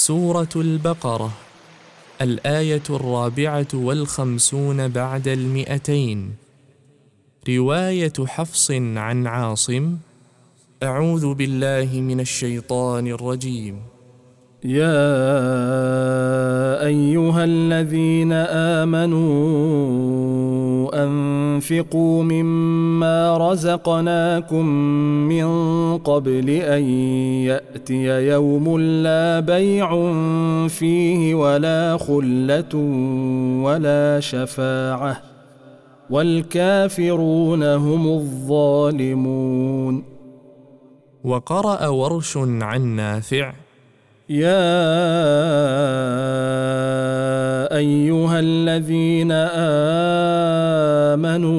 سورة البقرة الآية الرابعة والخمسون بعد المئتين. رواية حفص عن عاصم أعوذ بالله من الشيطان الرجيم. يا أيها الذين آمنوا وأنفقوا مما رزقناكم من قبل أن يأتي يوم لا بيع فيه ولا خلة ولا شفاعة والكافرون هم الظالمون. وقرأ ورش عن نافع يا أيها الذين آمنوا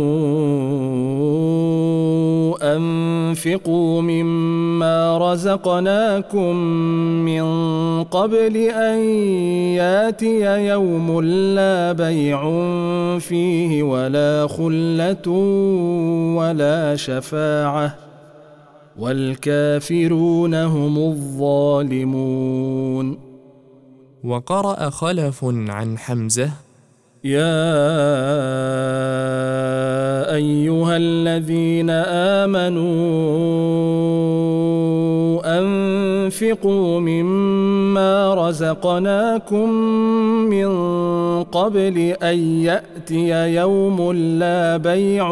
أنفقوا مما رزقناكم من قبل أن ياتي يوم لا بيع فيه ولا خلة ولا شفاعة والكافرون هم الظالمون. وقرأ خلف عن حمزة يا أيها الذين آمنوا انفقوا مما رزقناكم من قبل ان ياتي يوم لا بيع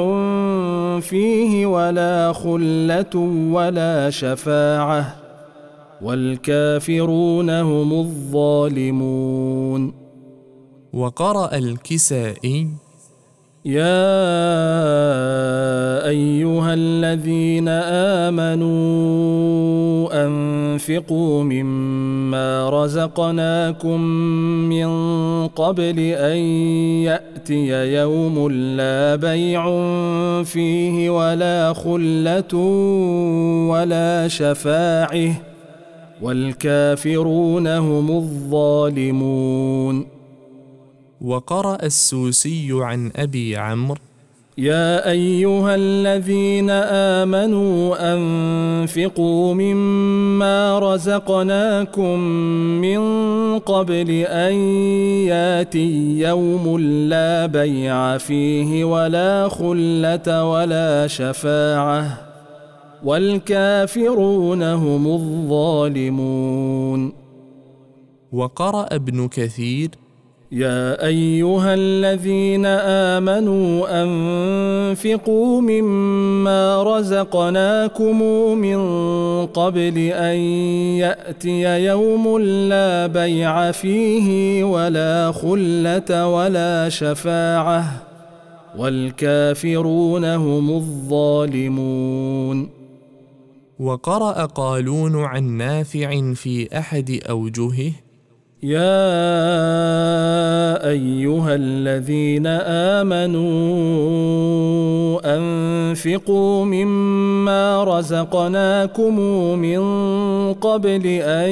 فيه ولا خله ولا شفاعه والكافرون هم الظالمون وقرأ الكسائي يا ايها الذين امنوا انفقوا مما رزقناكم من قبل ان ياتي يوم لا بيع فيه ولا خله ولا شفاعه والكافرون هم الظالمون. وقرأ السوسي عن أبي عمرو يا أيها الذين آمنوا أنفقوا مما رزقناكم من قبل أن ياتي يوم لا بيع فيه ولا خلة ولا شفاعة والكافرون هم الظالمون. وقرأ ابن كثير يا أيها الذين آمنوا أنفقوا مما رزقناكم من قبل أن يأتي يوم لا بيع فيه ولا خلة ولا شفاعة والكافرون هم الظالمون. وقرأ قالون عن نافع في أحد أوجهه يا أيها الذين آمنوا أنفقوا مما رزقناكم من قبل أن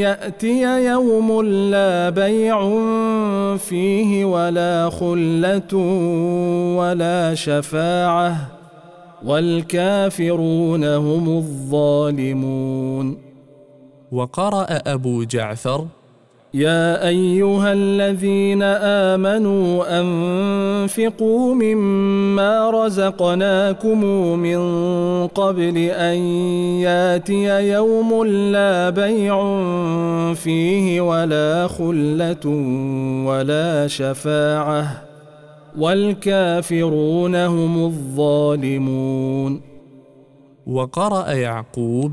يأتي يوم لا بيع فيه ولا خلة ولا شفاعة والكافرون هم الظالمون. وقرأ أبو جعفر يا أيها الذين آمنوا أنفقوا مما رزقناكم من قبل أن ياتي يوم لا بيع فيه ولا خلة ولا شفاعة والكافرون هم الظالمون. وقرأ يعقوب